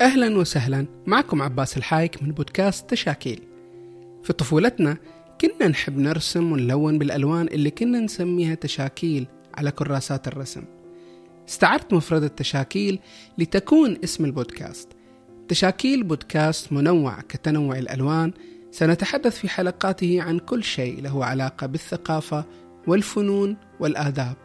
أهلا وسهلا. معكم عباس الحايك من بودكاست تشاكيل. في طفولتنا كنا نحب نرسم ونلون بالألوان اللي كنا نسميها تشاكيل على كراسات الرسم. استعرت مفردة تشاكيل لتكون اسم البودكاست. تشاكيل بودكاست منوع كتنوع الألوان. سنتحدث في حلقاته عن كل شيء له علاقة بالثقافة والفنون والآداب.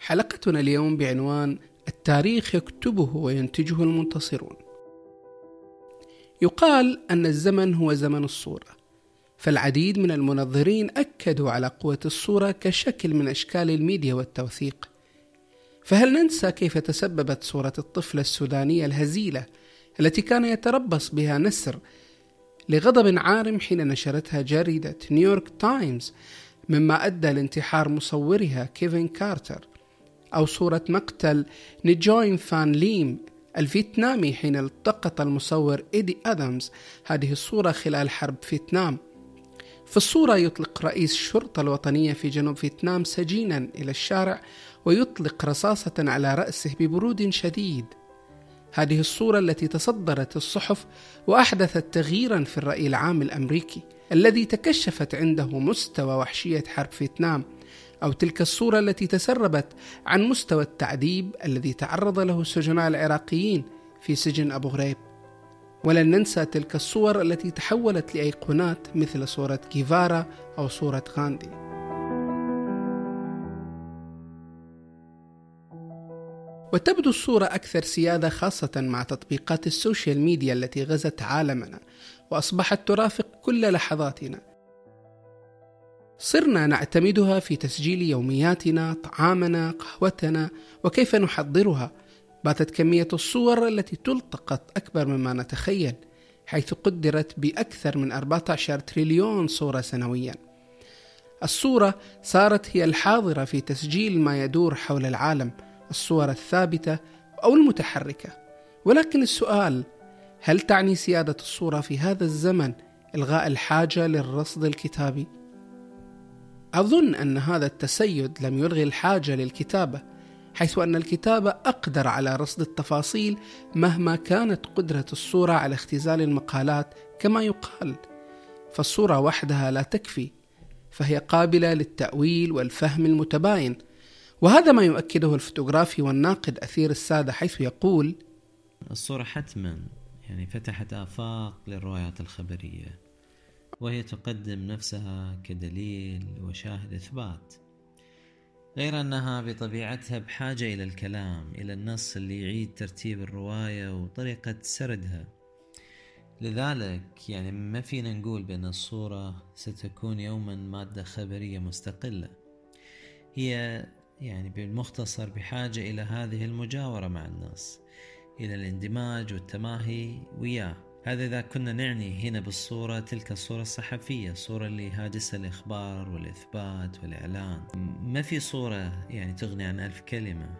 حلقتنا اليوم بعنوان التاريخ يكتبه وينتجه المنتصرون. يقال أن الزمن هو زمن الصورة فالعديد من المنظرين أكدوا على قوة الصورة كشكل من أشكال الميديا والتوثيق. فهل ننسى كيف تسببت صورة الطفلة السودانية الهزيلة التي كان يتربص بها نسر لغضب عارم حين نشرتها جريدة نيويورك تايمز مما أدى لانتحار مصورها كيفن كارتر؟ أو صورة مقتل نيجوين فان ليم الفيتنامي حين التقط المصور إيدي أدمز هذه الصورة خلال حرب فيتنام. في الصورة يطلق رئيس الشرطة الوطنية في جنوب فيتنام سجينا إلى الشارع ويطلق رصاصة على رأسه ببرود شديد. هذه الصورة التي تصدرت الصحف وأحدثت تغييرا في الرأي العام الأمريكي الذي تكشفت عنده مستوى وحشية حرب فيتنام. أو تلك الصورة التي تسربت عن مستوى التعذيب الذي تعرض له السجناء العراقيين في سجن أبو غريب. ولن ننسى تلك الصور التي تحولت لأيقونات مثل صورة كيفارا أو صورة غاندي. وتبدو الصورة أكثر سيادة خاصة مع تطبيقات السوشيال ميديا التي غزت عالمنا وأصبحت ترافق كل لحظاتنا. صرنا نعتمدها في تسجيل يومياتنا طعامنا قهوتنا وكيف نحضرها؟ باتت كمية الصور التي تلتقط أكبر مما نتخيل حيث قدرت بأكثر من 14 تريليون صورة سنويا. الصورة صارت هي الحاضرة في تسجيل ما يدور حول العالم الصور الثابتة أو المتحركة. ولكن السؤال هل تعني سيادة الصورة في هذا الزمن إلغاء الحاجة للرصد الكتابي؟ أظن أن هذا التسيد لم يلغي الحاجة للكتابة حيث أن الكتابة أقدر على رصد التفاصيل مهما كانت قدرة الصورة على اختزال المقالات كما يقال. فالصورة وحدها لا تكفي فهي قابلة للتأويل والفهم المتباين. وهذا ما يؤكده الفوتوغرافي والناقد أثير السادة حيث يقول الصورة حتما يعني فتحت آفاق للروايات الخبرية. وهي تقدم نفسها كدليل وشاهد إثبات. غير أنها بطبيعتها بحاجة إلى الكلام إلى النص اللي يعيد ترتيب الرواية وطريقة سردها. لذلك يعني ما فينا نقول بأن الصورة ستكون يوما مادة خبرية مستقلة. هي يعني بالمختصر بحاجة إلى هذه المجاورة مع النص إلى الاندماج والتماهي وياه. هذا إذا كنا نعني هنا بالصورة تلك الصورة الصحفية الصورة اللي هاجسها الإخبار والإثبات والإعلان. ما في صورة يعني تغني عن ألف كلمة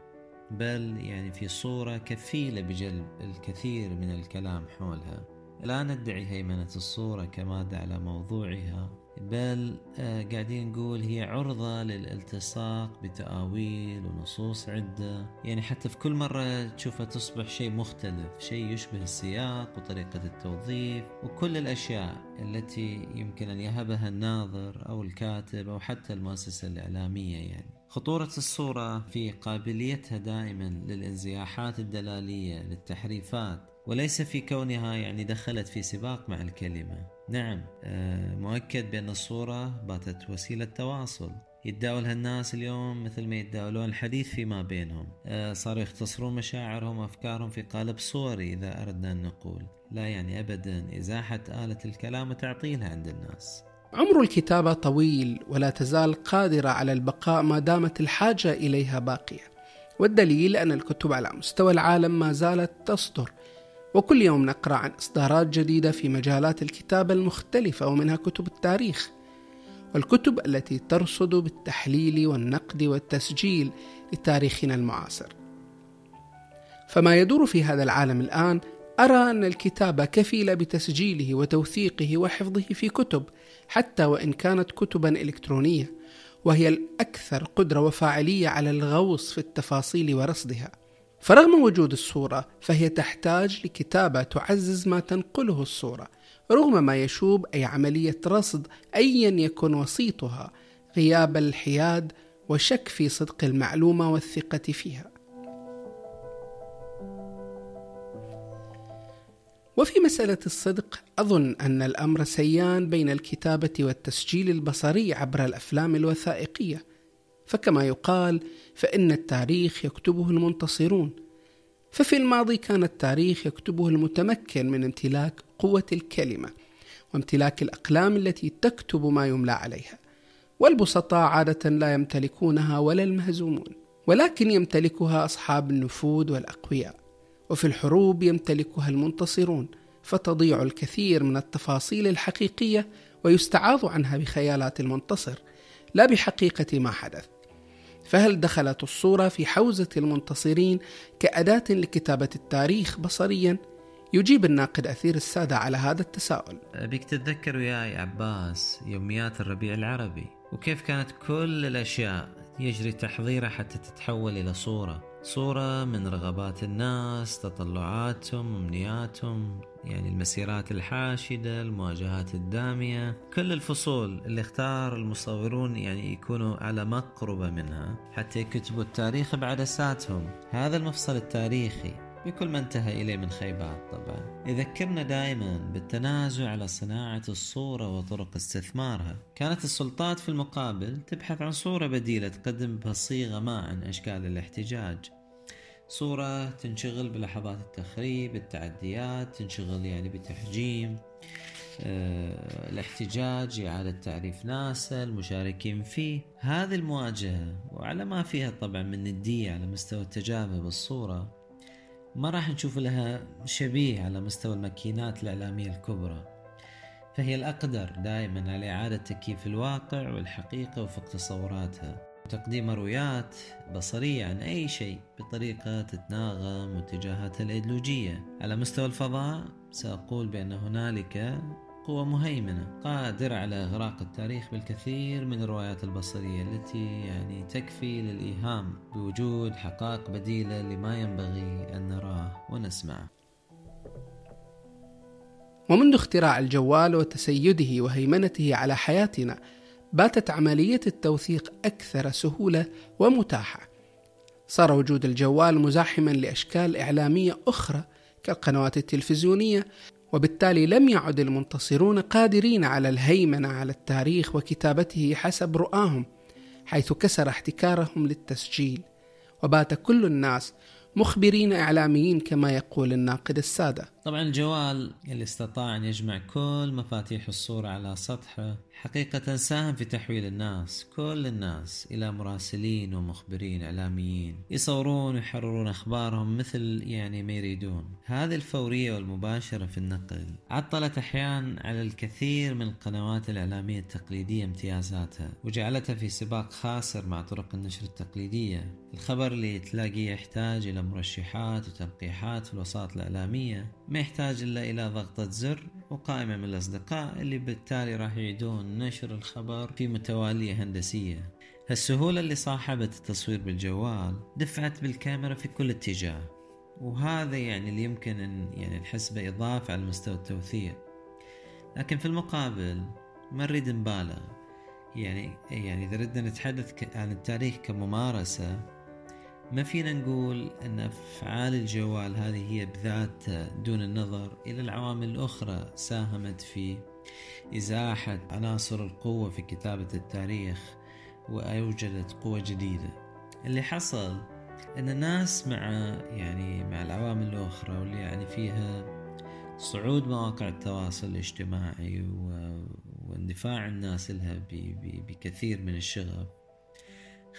بل يعني في صورة كفيلة بجلب الكثير من الكلام حولها. لا ندعي هيمنة الصورة كمادة على موضوعها. بل آه، قاعدين نقول هي عرضة للالتصاق بتأويل ونصوص عدة. يعني حتى في كل مرة تشوفها تصبح شيء مختلف شيء يشبه السياق وطريقة التوظيف وكل الأشياء التي يمكن أن يهبها الناظر أو الكاتب أو حتى المؤسسة الإعلامية يعني. خطورة الصورة في قابليتها دائما للانزياحات الدلالية للتحريفات وليس في كونها يعني دخلت في سباق مع الكلمة. نعم آه، مؤكد بأن الصورة باتت وسيلة تواصل. يتداولها الناس اليوم مثل ما يتداولون الحديث فيما بينهم. آه، صاروا يختصرون مشاعرهم وأفكارهم في قالب صوري إذا أردنا أن نقول. لا يعني أبدا إزاحة آلة الكلام وتعطيلها عند الناس. عمر الكتابة طويل ولا تزال قادرة على البقاء ما دامت الحاجة إليها باقية. والدليل أن الكتب على مستوى العالم ما زالت تصدر. وكل يوم نقرأ عن إصدارات جديدة في مجالات الكتابة المختلفة ومنها كتب التاريخ والكتب التي ترصد بالتحليل والنقد والتسجيل لتاريخنا المعاصر. فما يدور في هذا العالم الآن أرى أن الكتابة كفيلة بتسجيله وتوثيقه وحفظه في كتب حتى وإن كانت كتبا إلكترونية وهي الأكثر قدرة وفاعلية على الغوص في التفاصيل ورصدها. فرغم وجود الصورة فهي تحتاج لكتابة تعزز ما تنقله الصورة رغم ما يشوب أي عملية رصد أيا يكن وسيطها غياب الحياد وشك في صدق المعلومة والثقة فيها. وفي مسألة الصدق أظن أن الأمر سيان بين الكتابة والتسجيل البصري عبر الأفلام الوثائقية. فكما يقال فإن التاريخ يكتبه المنتصرون ففي الماضي كان التاريخ يكتبه المتمكن من امتلاك قوة الكلمة وامتلاك الأقلام التي تكتب ما يملى عليها والبسطاء عادة لا يمتلكونها ولا المهزومون ولكن يمتلكها أصحاب النفوذ والأقوياء وفي الحروب يمتلكها المنتصرون فتضيع الكثير من التفاصيل الحقيقية ويستعاض عنها بخيالات المنتصر لا بحقيقة ما حدث. فهل دخلت الصورة في حوزة المنتصرين كأداة لكتابة التاريخ بصريا؟ يجيب الناقد أثير السادة على هذا التساؤل أبيك تتذكر وياي عباس يوميات الربيع العربي وكيف كانت كل الأشياء يجري تحضيرها حتى تتحول إلى صورة صورة من رغبات الناس تطلعاتهم أمنياتهم يعني المسيرات الحاشدة المواجهات الدامية كل الفصول اللي اختار المصورون يعني يكونوا على مقربة منها. حتى يكتبوا التاريخ بعدساتهم هذا المفصل التاريخي. بكل ما انتهى إليه من خيبات طبعا. يذكرنا دائما بالتنازع على صناعة الصورة وطرق استثمارها. كانت السلطات في المقابل تبحث عن صورة بديلة تقدم بها صيغة ما عن أشكال الاحتجاج. صورة تنشغل بلحظات التخريب التعديات تنشغل يعني بتحجيم أه، الاحتجاج إعادة تعريف ناسا المشاركين فيه. هذه المواجهة وعلى ما فيها طبعا من ندية على مستوى التجابه بالصورة ما راح نشوف لها شبيه على مستوى الماكينات الإعلامية الكبرى. فهي الأقدر دائما على إعادة تكييف الواقع والحقيقة وفق تصوراتها. وتقديم مرويات بصرية عن أي شيء بطريقة تتناغم واتجاهاتها الأيديولوجية. على مستوى الفضاء سأقول بأن هنالك قوة مهيمنة قادرة على إغراق التاريخ بالكثير من الروايات البصرية التي يعني تكفي للإيهام بوجود حقائق بديلة لما ينبغي أن نراه ونسمعه. ومنذ اختراع الجوال وتسيده وهيمنته على حياتنا باتت عملية التوثيق أكثر سهولة ومتاحة. صار وجود الجوال مزاحما لأشكال إعلامية أخرى كالقنوات التلفزيونية وبالتالي لم يعد المنتصرون قادرين على الهيمنة على التاريخ وكتابته حسب رؤاهم حيث كسر احتكارهم للتسجيل. وبات كل الناس مخبرين إعلاميين كما يقول الناقد السادة. طبعا الجوال اللي استطاع أن يجمع كل مفاتيح الصورة على سطحه حقيقة ساهم في تحويل الناس كل الناس إلى مراسلين ومخبرين إعلاميين يصورون ويحررون أخبارهم مثل يعني ما يريدون. هذه الفورية والمباشرة في النقل عطلت أحيانا على الكثير من القنوات الإعلامية التقليدية امتيازاتها وجعلتها في سباق خاسر مع طرق النشر التقليدية. الخبر اللي تلاقيه يحتاج إلى مرشحات وتنقيحات في الوساطة الإعلامية ما يحتاج إلا إلى ضغطة زر وقائمة من الأصدقاء اللي بالتالي راح يعيدون نشر الخبر في متوالية هندسية. السهولة اللي صاحبت التصوير بالجوال دفعت بالكاميرا في كل اتجاه وهذا يعني اللي يمكن أن يعني نحس بإضافة على مستوى التوثيق. لكن في المقابل ما نريد نبالغ. يعني يعني إذا ردنا نتحدث عن التاريخ كممارسة ما فينا نقول أن أفعال الجوال هذه هي بذات دون النظر إلى العوامل الأخرى ساهمت في إزاحة عناصر القوة في كتابة التاريخ وأوجدت قوة جديدة. اللي حصل أن الناس مع يعني مع العوامل الأخرى واللي يعني فيها صعود مواقع التواصل الاجتماعي واندفاع الناس لها بكثير من الشغف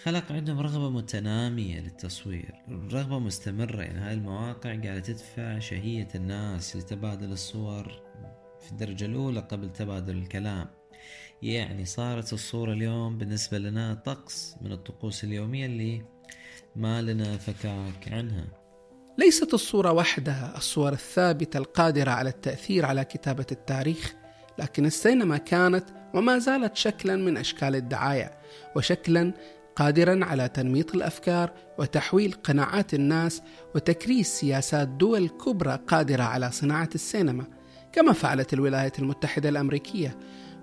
خلق عندهم رغبة متنامية للتصوير رغبة مستمرة. يعني هاي المواقع قاعدة تدفع شهية الناس لتبادل الصور في الدرجة الأولى قبل تبادل الكلام. يعني صارت الصورة اليوم بالنسبة لنا طقس من الطقوس اليومية اللي ما لنا فكاك عنها. ليست الصورة وحدها الصور الثابتة القادرة على التأثير على كتابة التاريخ لكن السينما كانت وما زالت شكلا من أشكال الدعاية وشكلا قادرا على تنميط الأفكار وتحويل قناعات الناس وتكريس سياسات دول كبرى قادرة على صناعة السينما كما فعلت الولايات المتحدة الأمريكية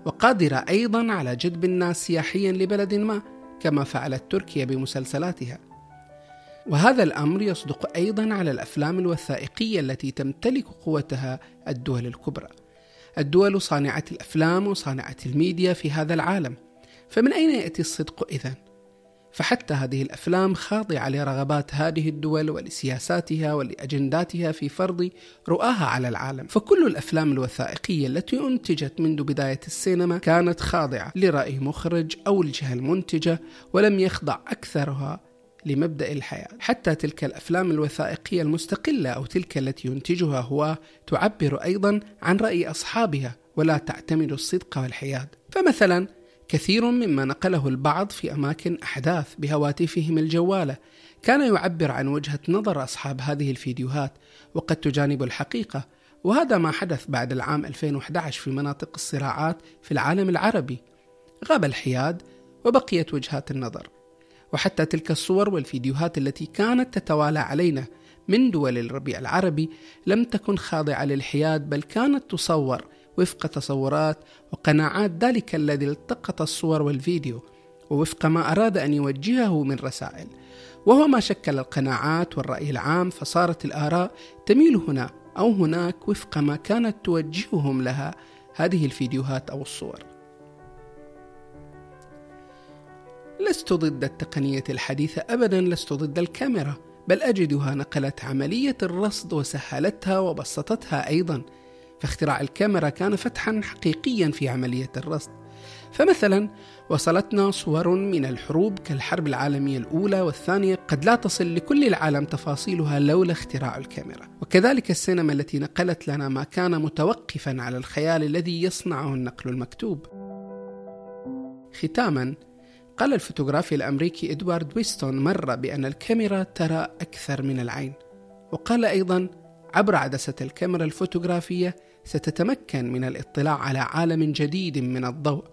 وقادرة أيضا على جذب الناس سياحيا لبلد ما كما فعلت تركيا بمسلسلاتها. وهذا الأمر يصدق أيضا على الأفلام الوثائقية التي تمتلك قوتها الدول الكبرى. الدول صانعه الأفلام وصانعه الميديا في هذا العالم فمن أين يأتي الصدق إذن؟ فحتى هذه الأفلام خاضعه لرغبات هذه الدول ولسياساتها ولأجنداتها في فرض رؤاها على العالم، فكل الأفلام الوثائقية التي أنتجت منذ بداية السينما كانت خاضعة لرأي مخرج أو الجهة المنتجة ولم يخضع أكثرها لمبدأ الحياة، حتى تلك الأفلام الوثائقية المستقلة أو تلك التي ينتجها هو تعبر أيضا عن رأي أصحابها ولا تعتمد الصدق والحياد، فمثلا كثير مما نقله البعض في أماكن أحداث بهواتفهم الجوالة. كان يعبر عن وجهة نظر أصحاب هذه الفيديوهات وقد تجانب الحقيقة. وهذا ما حدث بعد العام 2011 في مناطق الصراعات في العالم العربي. غاب الحياد وبقيت وجهات النظر. وحتى تلك الصور والفيديوهات التي كانت تتوالى علينا من دول الربيع العربي لم تكن خاضعة للحياد بل كانت تصور وفق تصورات وقناعات ذلك الذي التقط الصور والفيديو ووفق ما أراد أن يوجهه من رسائل. وهو ما شكل القناعات والرأي العام فصارت الآراء تميل هنا أو هناك وفق ما كانت توجههم لها هذه الفيديوهات أو الصور. لست ضد التقنية الحديثة أبدا لست ضد الكاميرا بل أجدها نقلت عملية الرصد وسهلتها وبسطتها أيضا. فاختراع الكاميرا كان فتحا حقيقيا في عملية الرصد. فمثلا وصلتنا صور من الحروب كالحرب العالمية الأولى والثانية قد لا تصل لكل العالم تفاصيلها لولا اختراع الكاميرا. وكذلك السينما التي نقلت لنا ما كان متوقفا على الخيال الذي يصنعه النقل المكتوب. ختاما قال الفوتوغرافي الأمريكي إدوارد ويستون مرة بأن الكاميرا ترى أكثر من العين. وقال أيضا عبر عدسة الكاميرا الفوتوغرافية ستتمكن من الاطلاع على عالم جديد من الضوء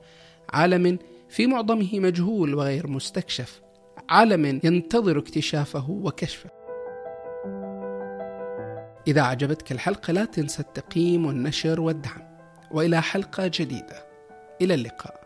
عالم في معظمه مجهول وغير مستكشف عالم ينتظر اكتشافه وكشفه. إذا عجبتك الحلقة لا تنسى التقييم والنشر والدعم وإلى حلقة جديدة. إلى اللقاء.